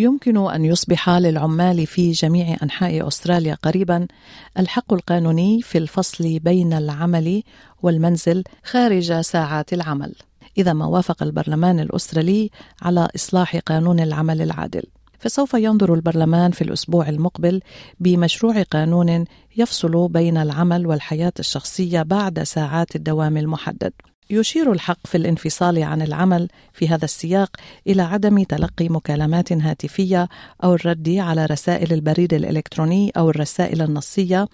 يمكن أن يصبح للعمال في جميع أنحاء أستراليا قريبا الحق القانوني في الفصل بين العمل والمنزل خارج ساعات العمل. إذا ما وافق البرلمان الأسترالي على إصلاح قانون العمل العادل. فسوف ينظر البرلمان في الأسبوع المقبل بمشروع قانون يفصل بين العمل والحياة الشخصية بعد ساعات الدوام المحدد. يشير الحق في الانفصال عن العمل في هذا السياق إلى عدم تلقي مكالمات هاتفية أو الرد على رسائل البريد الإلكتروني أو الرسائل النصية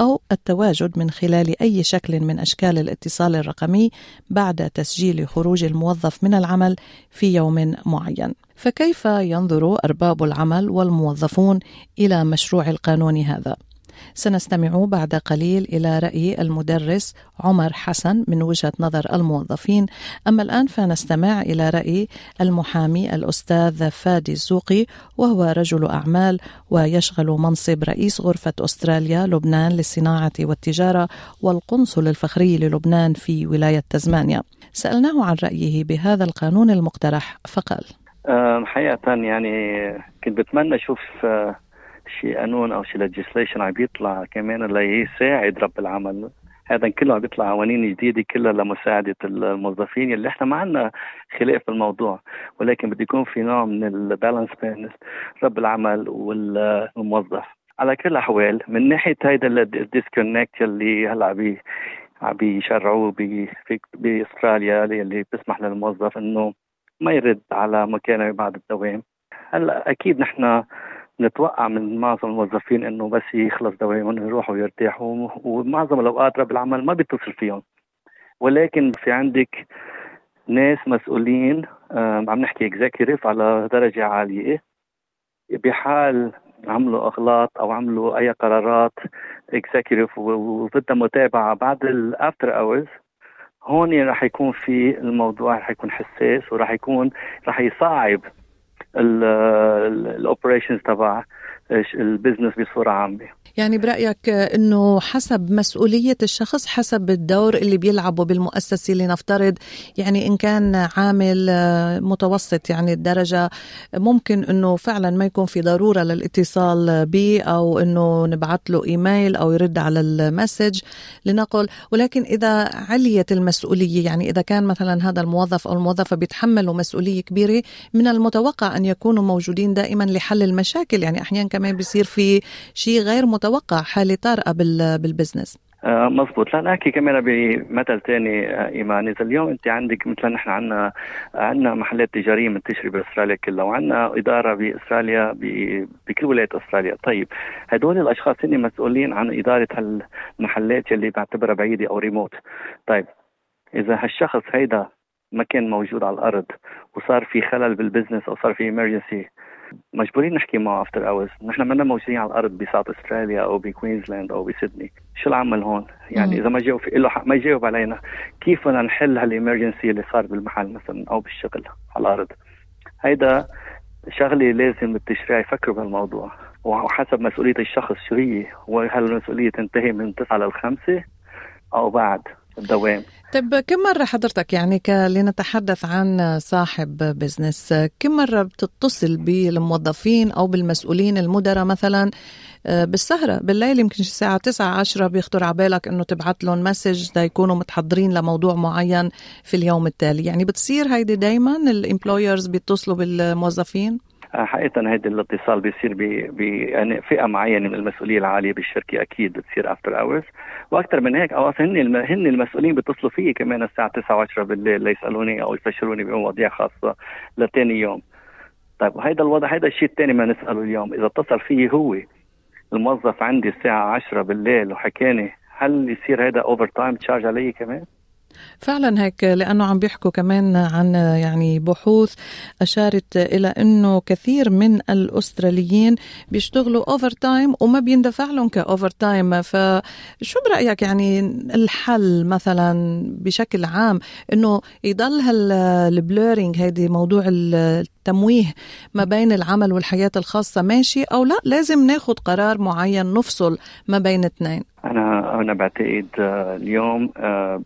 أو التواجد من خلال أي شكل من أشكال الاتصال الرقمي بعد تسجيل خروج الموظف من العمل في يوم معين. فكيف ينظر أرباب العمل والموظفون إلى مشروع القانون هذا؟ سنستمع بعد قليل إلى رأي المدرس عمر حسن من وجهة نظر الموظفين. أما الآن فنستمع إلى رأي المحامي الأستاذ فادي الزوقي وهو رجل أعمال ويشغل منصب رئيس غرفة أستراليا لبنان للصناعة والتجارة والقنصل الفخري للبنان في ولاية تزمانيا. سألناه عن رأيه بهذا القانون المقترح فقال حقيقة يعني كنت بتمنى أشوف شيء قانون أو شيء ليجيسليشن عم بيطلع كمان ليساعد رب العمل. هذا كله عم بيطلع قوانين جديدة كلها لمساعدة الموظفين اللي إحنا ما عندنا خلاف بالموضوع ولكن بده يكون في نوع من البالانس بين رب العمل والموظف. على كل الأحوال من ناحية هيدا الديسكونكت اللي هلأ عم بيشرعوه بأستراليا اللي بيسمح للموظف إنه ما يرد على مكانه بعد الدوام. هلأ أكيد نحن نتوقع من معظم الموظفين إنه بس يخلص دوامهم يروحوا يرتاحوا ومعظم الأوقات رب العمل ما بيتصل فيهم. ولكن في عندك ناس مسؤولين عم نحكي executive على درجة عالية بحال عملوا أغلاط أو عملوا أي قرارات executive وبدها متابعة بعد ال after hours هون رح يكون في الموضوع رح يكون حساس ورح يكون رح يصعب ال operations تبع ال business بصورة عامة. يعني برأيك أنه حسب مسؤولية الشخص حسب الدور اللي بيلعبه بالمؤسسة لنفترض يعني إن كان عامل متوسط يعني الدرجة ممكن أنه فعلا ما يكون في ضرورة للاتصال به أو أنه نبعث له إيميل أو يرد على المسج لنقل. ولكن إذا عليت المسؤولية يعني إذا كان مثلا هذا الموظف أو الموظفة بيتحملوا مسؤولية كبيرة من المتوقع أن يكونوا موجودين دائما لحل المشاكل. يعني أحيانا كمان بيصير في شيء غير متوقع حالة طارئة بالبزنس آه مزبوط. لا نحكي كمان بمثل ثاني آه إيمان. إذا اليوم أنت عندك مثلا نحن عندنا عندنا محلات تجارية منتشره بأستراليا كلها وعندنا إدارة بأستراليا بكل ولايات أستراليا. طيب هدول الأشخاص هن مسؤولين عن إدارة هالمحلات اللي بعتبرها بعيدة أو ريموت طيب إذا هالشخص هيدا ما كان موجود على الأرض وصار في خلل بال business أو صار في emergency مجبورين نحكي معه after hours نحن منا موجودين على الأرض ب South أستراليا أو بكوينزلاند أو بسيدني. شو العمل هون؟ يعني إذا ما جاوب له حق ما يجاوب علينا. كيف بدنا نحل هال emergency اللي صار بالمحل مثلا أو بالشغل على الأرض؟ هيدا شغلة لازم التشريع يفكروا بهالموضوع. وحسب مسؤولية الشخص شو هي وهل المسؤولية تنتهي من 9 لل 5 أو بعد؟ الدوام طيب كم مرة حضرتك يعني لنتحدث عن صاحب business كم مرة بتتصل بالموظفين أو بالمسؤولين المدراء مثلا بالسهرة بالليل يمكن الساعة 9 10 بيخطر على بالك إنه تبعت لهم message تا يكونوا متحضرين لموضوع معين في اليوم التالي يعني بتصير هيدي دايما ال employers بيتصلوا بالموظفين؟ حقيقة هذا الاتصال بيصير ب يعني فئة معينة من المسؤولية العالية بالشركة أكيد بتصير after hours وأكثر من هيك أو هن هن المسؤولين بيتصلوا فيي كمان الساعة 9 و10 بالليل ليسألوني أو يستشيروني بمواضيع خاصة لتاني يوم. طيب وهيدا الوضع هيدا الشيء الثاني ما نسأله اليوم. إذا اتصل فيي هو الموظف عندي الساعة 10 بالليل وحكاني هل يصير هيدا overtime charge علي كمان؟ فعلا هيك لأنه عم بيحكوا كمان عن يعني بحوث أشارت إلى إنه كثير من الأستراليين بيشتغلوا overtime وما بيندفع لهم ك overtime فشو برأيك يعني الحل مثلا بشكل عام إنه يضل هال blurring هيدي موضوع التمويه ما بين العمل والحياة الخاصة ماشي أو لا؟ لازم ناخذ قرار معين نفصل ما بين اثنين. أنا أنا بعتقد آه، اليوم آه،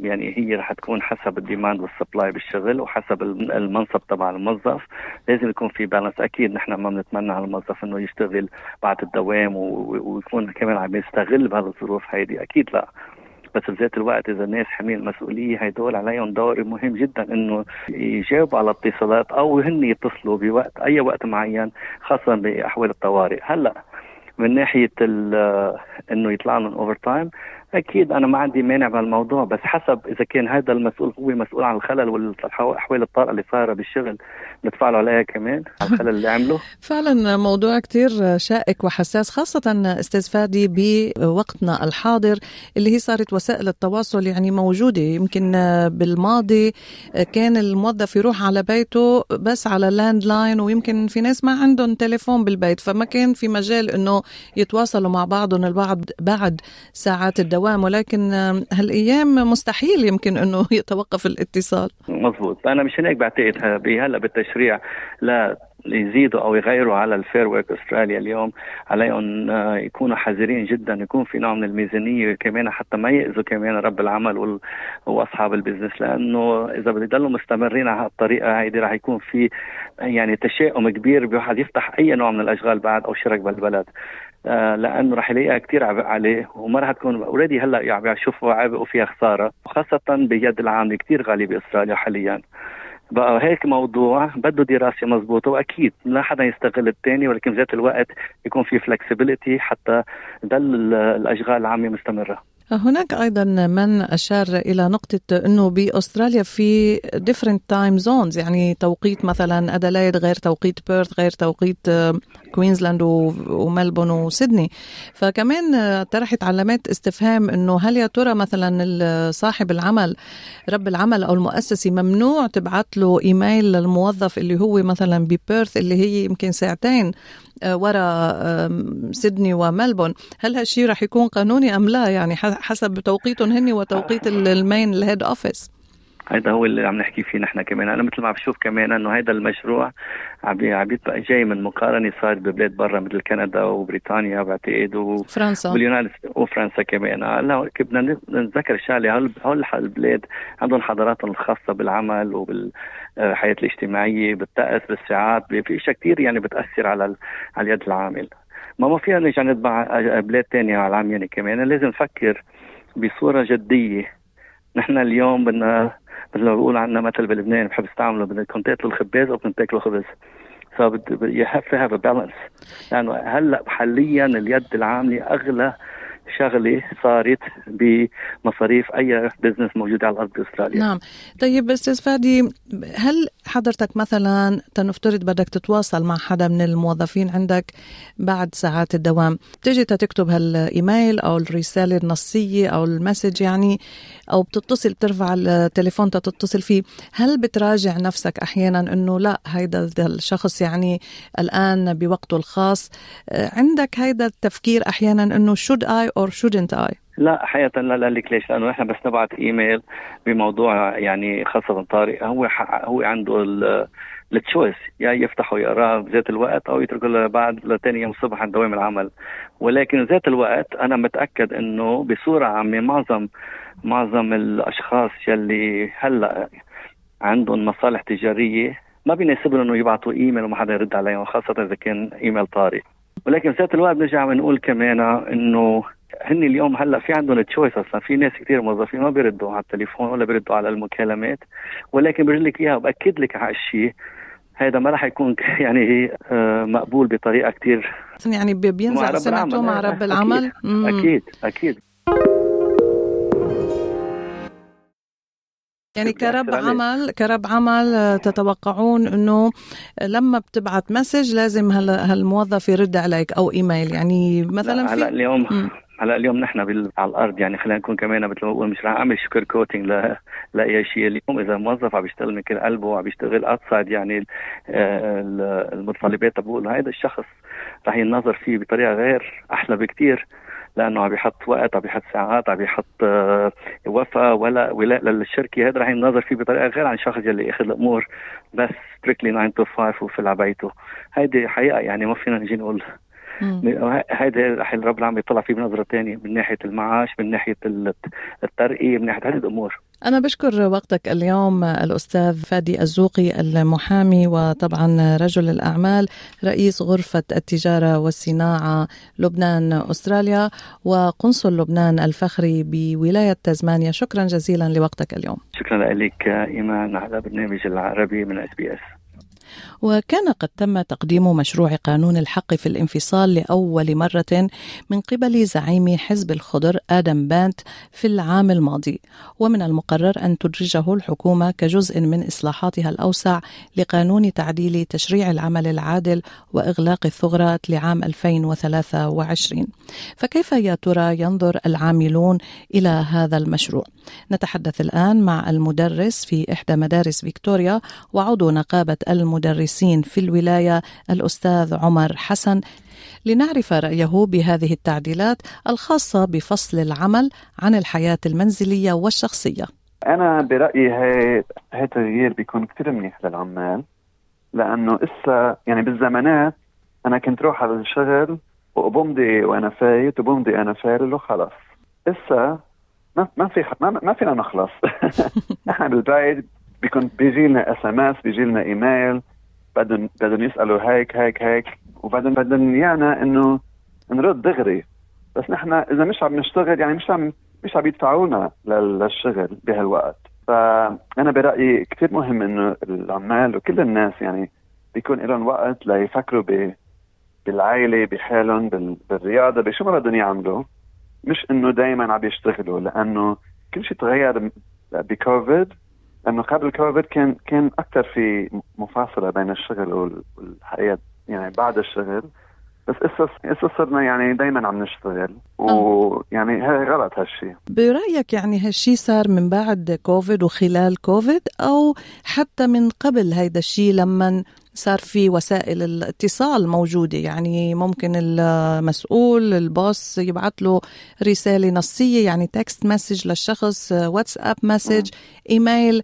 يعني هي رح تكون حسب ال demand وال supply بالشغل وحسب المنصب تبع الموظف. لازم يكون في balance أكيد نحن ما بنتمنى على الموظف إنه يشتغل بعد الدوام ويكون كمان عم يستغل بهالظروف هيدي. أكيد لا. بس بذات الوقت إذا الناس حاملين المسؤوليه هدول عليهم دور مهم جدا إنه يجاوبوا على اتصالات أو هن يتصلوا بوقت أي وقت معين خاصه بأحوال الطوارئ. هلأ من ناحية إنه يطلع لهم overtime أكيد أنا ما عندي مانع بهالموضوع بس حسب إذا كان هذا المسؤول هو مسؤول عن الخلل والأحوال الطارئة اللي صايرة بالشغل ندفع له عليها كمان على الخلل اللي عمله. فعلا موضوع كتير شائك وحساس خاصة أستاذ فادي بوقتنا الحاضر اللي هي صارت وسائل التواصل يعني موجودة يمكن بالماضي كان الموظف يروح على بيته بس على landline ويمكن في ناس ما عندهم تليفون بالبيت فما كان في مجال إنه يتواصلوا مع بعضهم البعض بعد ساعات الدوام. الدوام ولكن هالأيام مستحيل يمكن أنه يتوقف الاتصال. مضبوط أنا مشان هيك بعتقد هلا بالتشريع لا يزيدوا أو يغيروا على ال Fair Work أستراليا اليوم. عليهم آه، يكونوا حذرين جدا. يكون في نوع من الميزانية كمان حتى ما يأذوا كمان رب العمل وأصحاب البزنس. لأنه إذا بده يضلوا مستمرين على هالطريقة هيدي رح يكون في يعني تشاؤم كبير بواحد يفتح أي نوع من الأشغال بعد أو شركة بالبلد. لأنه رح يلاقيها كثير عبء عليه وما رح تكون already هلأ عم يشوفوا عبء وفيها خسارة وخاصة اليد العامله كثير غاليه بأستراليا حاليا. بقى هيك موضوع بده دراسة مضبوطة وأكيد لا حدا يستغل الثاني ولكن بذات الوقت يكون في flexibility حتى تضل الأشغال العامة مستمرة. هناك أيضا من أشار إلى نقطة إنه بأستراليا في different time zones يعني توقيت مثلا ادلايد غير توقيت بيرث غير توقيت كوينزلاند وملبون وسيدني. فكمان طرحت علامات استفهام إنه هل يا ترى مثلا صاحب العمل رب العمل أو المؤسسه ممنوع تبعث له إيميل للموظف اللي هو مثلا ببيرث اللي هي يمكن ساعتين آه، وراء سيدني وملبون. هل هالشيء رح يكون قانوني أم لا؟ يعني حسب توقيتهم هن وتوقيت المين ال head office هذا هو اللي عم نحكي فيه نحن كمان. أنا مثل ما عم بشوف كمان إنه هذا المشروع عم عم يبقى جاي من مقارنة صارت ببلاد برا مثل كندا وبريطانيا بعتقد وفرنسا واليونان وفرنسا كمان. هلا بدنا نتذكر شغلة. هول البلاد عندهم حضاراتهم الخاصة بالعمل وبالحياه الاجتماعية بالطقس بالساعات. في إشياء كثير يعني بتأثر على على اليد العامل. ما ما فينا نرجع نتبع بلاد ثانية على العميانه كمان. لازم نفكر بصورة جدية. نحن اليوم بدنا مثل ما بقول عندنا مثل بلبنان بحب استعمله. بدكم تاكلوا الخباز أو بدكم تاكلوا خبز. ف you have to have a balance. لأنه هلأ حاليا اليد العاملة أغلى شغلة صارت بمصاريف أي بزنس موجود على الأرض بأستراليا. نعم. طيب أستاذ فادي هل حضرتك مثلا تنفترض بدك تتواصل مع حدا من الموظفين عندك بعد ساعات الدوام. بتجي تكتب هالإيميل أو الرسالة النصية أو المسج يعني أو بتتصل بترفع التليفون تتصل فيه. هل بتراجع نفسك أحيانا إنه لا هيدا الشخص يعني الآن بوقته الخاص؟ عندك هيدا التفكير أحيانا إنه should I or shouldn't I لا حقيقة لا لا لك ليش؟ لأنه نحن بس نبعث إيميل بموضوع يعني خاصة طارئ هو هو عنده التشويس يا يفتحه ويقراه بذات الوقت أو يتركه بعد لثاني يوم الصبح عند دوام العمل. ولكن ذات الوقت أنا متأكد إنه بصورة عامة معظم معظم الأشخاص يلي هلأ عندهم مصالح تجارية ما بيناسبهم إنه يبعثوا إيميل وما حدا يرد عليهم خاصة إذا كان إيميل طارئ ولكن بذات الوقت بنرجع بنقول كمان إنه هن اليوم هلا في عندهم choice أصلا. في ناس كثير موظفين ما بيردوا على التليفون ولا بيردوا على المكالمات ولكن بقول لك إياها باكد لك على الشيء هذا ما راح يكون يعني آه، مقبول بطريقة كثير يعني بينزع سمعته مع رب العمل. أكيد أكيد, أكيد. يعني كرب عمل كرب عمل آه، تتوقعون إنه لما بتبعت message لازم هالموظف يرد عليك أو إيميل. يعني مثلا في اليوم هلا اليوم نحن بال... على الأرض يعني خلينا نكون كمان مثل ما بقول مش رح أعمل sugar coating ل... لأي شيء. اليوم إذا موظف عم يشتغل من كل قلبه عم يشتغل outside يعني المتطلبات بقول هذا الشخص رح ينظر فيه بطريقة غير أحلى بكثير لأنه عم يحط وقت عم يحط ساعات عم يحط آه، وفاء ولا ولاء للشركة هذا رح ينظر فيه بطريقة غير عن الشخص اللي أخذ الأمور بس strictly 9 to 5 وفي على بيته. هيدي حقيقة يعني ما فينا نجي نقول هيدا رح رب العالمين يطلع فيه بنظرة ثانية من ناحية المعاش من ناحية الترقية من ناحية هذه الأمور. أنا بشكر وقتك اليوم الأستاذ فادي الزوقي المحامي وطبعا رجل الأعمال رئيس غرفة التجارة والصناعة لبنان أستراليا وقنصل لبنان الفخري بولاية تزمانيا شكرا جزيلا لوقتك اليوم. شكرا لك إيمان على برنامج العربي من اس بي اس وكان قد تم تقديم مشروع قانون الحق في الانفصال لأول مرة من قبل زعيم حزب الخضر آدم بانت في العام الماضي ومن المقرر أن تدرجه الحكومة كجزء من إصلاحاتها الأوسع لقانون تعديل تشريع العمل العادل وإغلاق الثغرات لعام 2023 فكيف يا ترى ينظر العاملون إلى هذا المشروع؟ نتحدث الآن مع المدرس في إحدى مدارس فيكتوريا وعضو نقابة المدرسين في الولاية الأستاذ عمر حسن لنعرف رأيه بهذه التعديلات الخاصة بفصل العمل عن الحياة المنزلية والشخصية. أنا برأيي هي هي تغيير بيكون كثير منيح للعمال لأنه إسا يعني بالزمانات أنا كنت روح على الشغل وبمضي وأنا فايت وبمضي أنا فارل وخلص إسا ما ما في ما, ما فينا نخلص. نحن بالبيت بيكون بيجي لنا SMS بيجي لنا إيميل بدهم بدهم يسألوا هيك هيك هيك وبعدين بدهم ايانا إنه نرد دغري. بس نحن إذا مش عم نشتغل يعني مش عم مش عم يدفعوا لنا للشغل بهالوقت. فانا برأيي كثير مهم إنه العمال وكل الناس يعني بيكون لهم وقت ليفكروا ب بالعائله بحالهم بالرياضة بشو ما بدهم يعملوا. مش إنه دائما عم يشتغلوا لأنه كل شيء تغير بكوفيد. لأنه قبل كوفيد كان كان أكثر في مفاصلة بين الشغل والحياة يعني بعد الشغل. بس اسا اسا صرنا يعني دائما عم نشتغل. ويعني هي غلط هالشيء برأيك يعني هالشيء صار من بعد كوفيد وخلال كوفيد أو حتى من قبل هيدا الشيء لما صار في وسائل الاتصال موجودة. يعني ممكن المسؤول ال boss يبعث له رسالة نصية يعني text message للشخص واتساب message email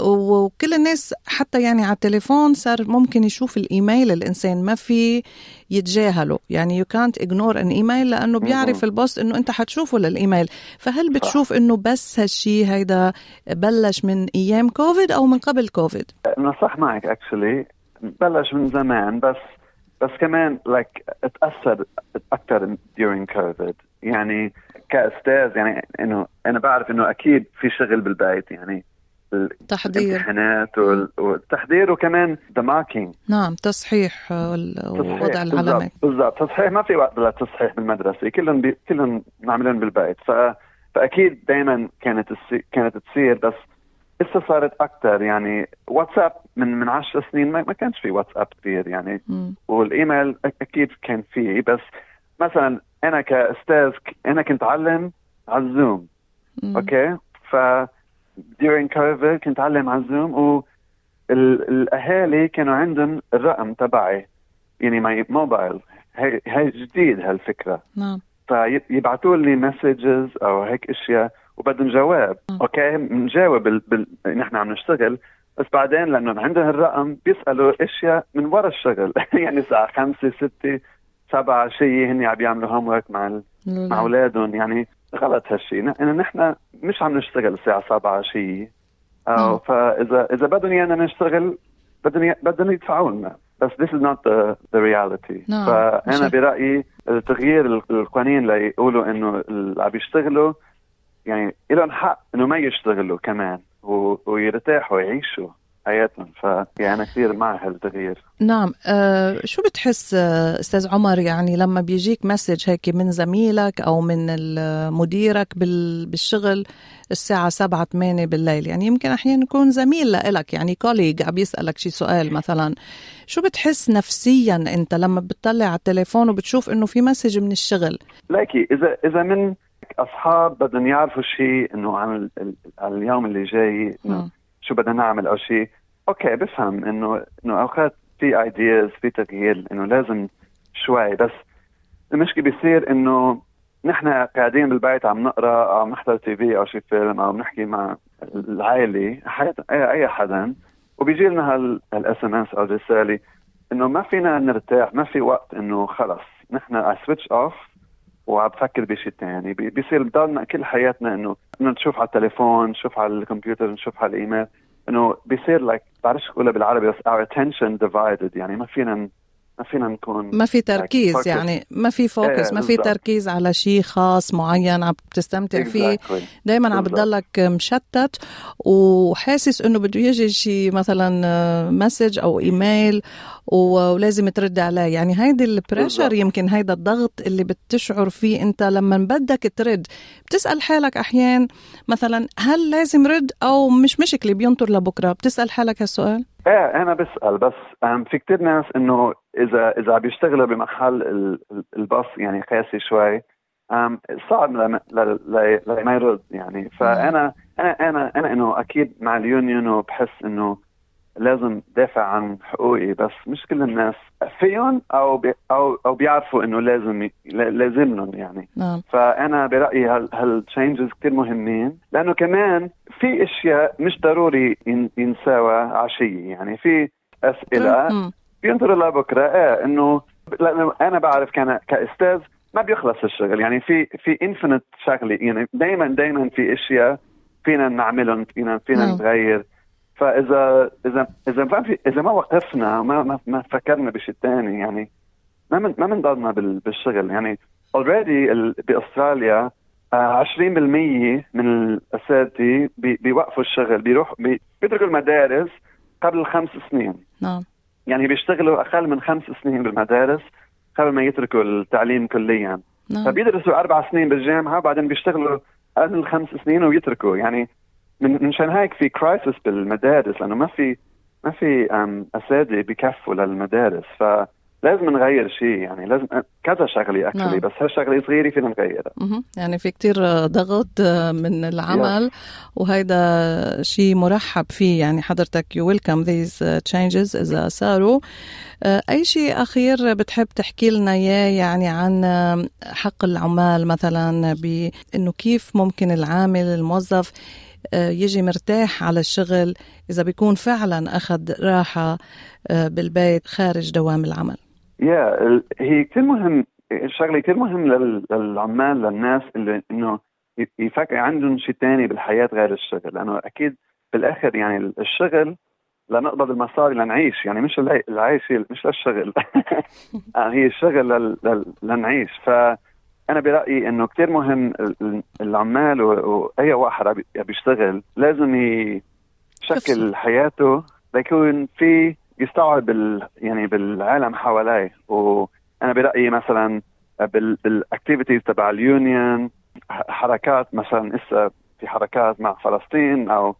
وكل الناس حتى يعني على التليفون صار ممكن يشوف الإيميل الإنسان ما في يتجاهله. يعني يو كانت اجنور ان ايميل لأنه بيعرف ال boss إنه أنت حتشوفه للإيميل. فهل بتشوف إنه بس هالشيء هيدا بلش من أيام كوفيد أو من قبل كوفيد أنا صح معك actually بلش من زمان بس بس كمان like like, تأثر أكثر during كوفيد يعني كأستاذ يعني إنه أنا بعرف إنه أكيد في شغل بالبيت يعني تحضير. الامتحانات والتحضير وكمان the marking نعم تصحيح ووضع العلامات بالضبط. تصحيح ما في وقت للتصحيح بالمدرسة. كلهم بي... كلهم نعملهم بالبيت. ف... فأكيد دائما كانت السي... كانت تصير بس لسه صارت أكثر يعني واتساب من من 10 سنين ما, ما كانش في واتساب كثير يعني. م. والإيميل أكيد كان فيه بس مثلا أنا كأستاذ أنا كنت أعلم على الزوم م. okay? ف during COVID كنت أعلم على الزوم والاهالي كانوا عندهم الرقم تبعي يعني my mobile هي, هي جديد هالفكرة. نعم. فيبعثوا لي messages أو هيك أشياء. وبدهم جواب. okay بنجاوب بال... بال... نحن عم نشتغل بس بعدين لأنه عندهم الرقم بيسألوا إشياء من ورا الشغل. يعني الساعة خمسة ستة سبعة شيء هن عم يعملوا homework مع مع أولادهم. يعني غلط هالشيء إنه نحن مش عم نشتغل الساعة 7 شيء أو فاذا إذا بدهم إيانا نشتغل بدهم بدهم يدفعوا لنا. بس this is not the, the reality. نعم. فأنا برأيي تغيير القوانين ليقولوا إنه اللي عم يشتغلوا يعني لهم حق إنه ما يشتغلوا كمان ويرتاحوا يعيشوا حياتهم. فيعني كثير مع هالتغيير. نعم. أه شو بتحس آه، أستاذ عمر؟ يعني لما بيجيك مسج هيك من زميلك أو من مديرك بالشغل الساعة سبعة ثمانية بالليل يعني يمكن أحيانا يكون زميل لك يعني colleague عم يسألك شي سؤال مثلا. شو بتحس نفسيا أنت لما بتطلع على التليفون وبتشوف إنه في message من الشغل؟ لكي إذا إذا من أصحاب بدهم يعرفوا شيء إنه عن اليوم اللي جاي إنه شو بدنا نعمل أو شيء okay بفهم إنه إنه أوقات في ideas في تغيير إنه لازم شوي. بس المشكلة بيصير إنه نحن قاعدين بالبيت عم نقرأ أو عم نحضر TV أو شي فيلم أو بنحكي مع العائلة اي أي حدا. وبيجي لنا هال SMS أو الرساله إنه ما فينا نرتاح ما في وقت إنه خلص. نحن اي switch off وعم بفكر بشيء ثاني بيصير بضلنا كل حياتنا إنه إنه نشوف على التليفون نشوف على الكمبيوتر نشوف على الإيميل. إنه بيصير like like بعرفش اقولها بالعربي بس our attention divided. يعني ما فينا ما فينا نكون ما في تركيز يعني ما في focus ما في تركيز على شيء خاص معين عم تستمتع فيه. دائما عم بتضلك مشتت وحاسس إنه بده يجي شيء مثلا message أو ايميل ولازم ترد عليه. يعني هيدي ال pressure يمكن هيدا الضغط اللي بتشعر فيه أنت لما بدك ترد. بتسأل حالك احيان مثلا هل لازم رد أو مش مشكلة بينطر لبكرة. بتسأل حالك هالسؤال؟ إيه أنا بسأل بس في كتير ناس إنه إذا إذا بيشتغلوا بمحل ال boss يعني قاسي شوي صعب لما لما يرد يعني. فأنا أنا أنا أنا إنه أكيد مع ال union وبحس إنه لازم دافع عن حقوقي بس مش كل الناس فيهم أو بي أو أو بيعرفوا إنه لازم لازم لهم يعني. نعم. فأنا برأيي هال changes كثير مهمين لأنه كمان في أشياء مش ضروري ينساوى عشية يعني. في أسئلة بينطروا لبكره إيه إنه لأنه أنا بعرف كان كأستاذ ما بيخلص الشغل يعني. في في infinite شغلة يعني. دائما دائما في أشياء فينا نعملهم فينا فينا نتغير. فإذا إذا إذا ما في إذا ما وقفنا ما ما, ما فكرنا بشيء ثاني يعني ما من ما بنضلنا بالشغل. يعني already بأستراليا 20% آه، من الأساتذة بيوقفوا الشغل بيروح بيتركوا المدارس قبل خمس سنين. نعم. يعني بيشتغلوا أقل من خمس سنين بالمدارس قبل ما يتركوا التعليم كليا. نعم. فبيدرسوا أربع سنين بالجامعة وبعدين بيشتغلوا أقل من خمس سنين ويتركوا. يعني من مشان هيك في كرايسس بالمدارس لأنه ما في ما في أساتذة بكفوا للمدارس فلازم نغير شيء يعني لازم كذا شغلة actually نعم. بس هالشغله صغيرة فينا نغيرها يعني في كتير ضغط من العمل yeah. وهيدا شيء مرحب فيه يعني حضرتك you welcome these changes إذا صاروا آه، أي شيء أخير بتحب تحكي لنا إياه يعني عن حق العمال مثلا بإنه كيف ممكن العامل الموظف آه، يجي مرتاح على الشغل. إذا بيكون فعلا أخذ راحة آه، بالبيت خارج دوام العمل. يا yeah, هي كثير مهم الشغله كثير مهم للعمال للناس اللي إنه يفكر عندهم شيء ثاني بالحياة غير الشغل. لأنه أكيد بالآخر يعني الشغل لنقبض المصاري لنعيش. يعني مش العيش مش للشغل. آه، هي الشغل لنعيش. ف أنا برأيي إنه كثير مهم العمال واي واحد بيشتغل لازم يشكل حياته ليكون في يستوعب يعني بالعالم حواليه. وأنا برأيي مثلا بال activities تبع ال union حركات مثلا اسا في حركات مع فلسطين أو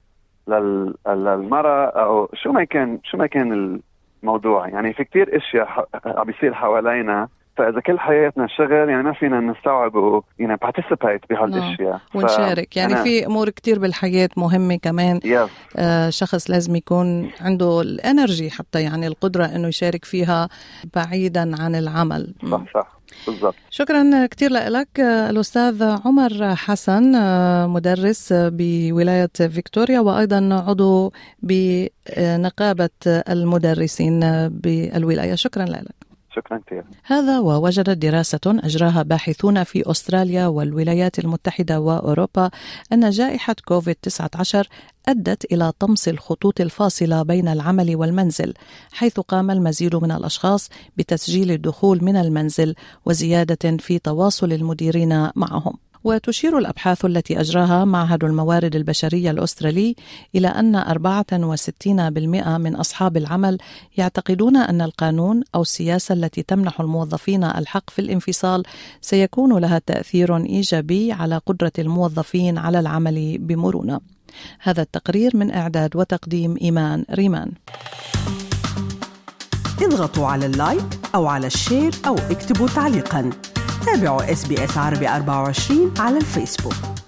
للمرأة أو شو ما كان شو ما كان الموضوع. يعني في كثير إشياء عم بيصير حوالينا فإذا كل حياتنا شغل يعني ما فينا نستوعب و يعني participate بهالإشياء. ونشارك. يعني في أمور كتير بالحياة مهمة كمان. Yes. آه شخص لازم يكون عنده الإنرجي حتى يعني القدرة إنه يشارك فيها بعيدا عن العمل. صح صح. بالضبط. شكرا كثير لك الأستاذ عمر حسن آه، مدرس بولاية فيكتوريا وأيضا عضو بنقابة المدرسين بالولاية. شكرا لك. شكرا كثير هذا ووجدت دراسة أجراها باحثون في أستراليا والولايات المتحدة وأوروبا أن جائحة كوفيد-19 أدت إلى طمس الخطوط الفاصلة بين العمل والمنزل حيث قام المزيد من الأشخاص بتسجيل الدخول من المنزل وزيادة في تواصل المديرين معهم. وتشير الأبحاث التي أجراها معهد الموارد البشرية الأسترالي إلى أن 64% من أصحاب العمل يعتقدون أن القانون أو السياسة التي تمنح الموظفين الحق في الانفصال سيكون لها تأثير إيجابي على قدرة الموظفين على العمل بمرونة. هذا التقرير من إعداد وتقديم إيمان ريمان. اضغطوا على ال like أو على ال share أو اكتبوا تعليقاً. تابعوا SBS عربي 24 على الفيسبوك.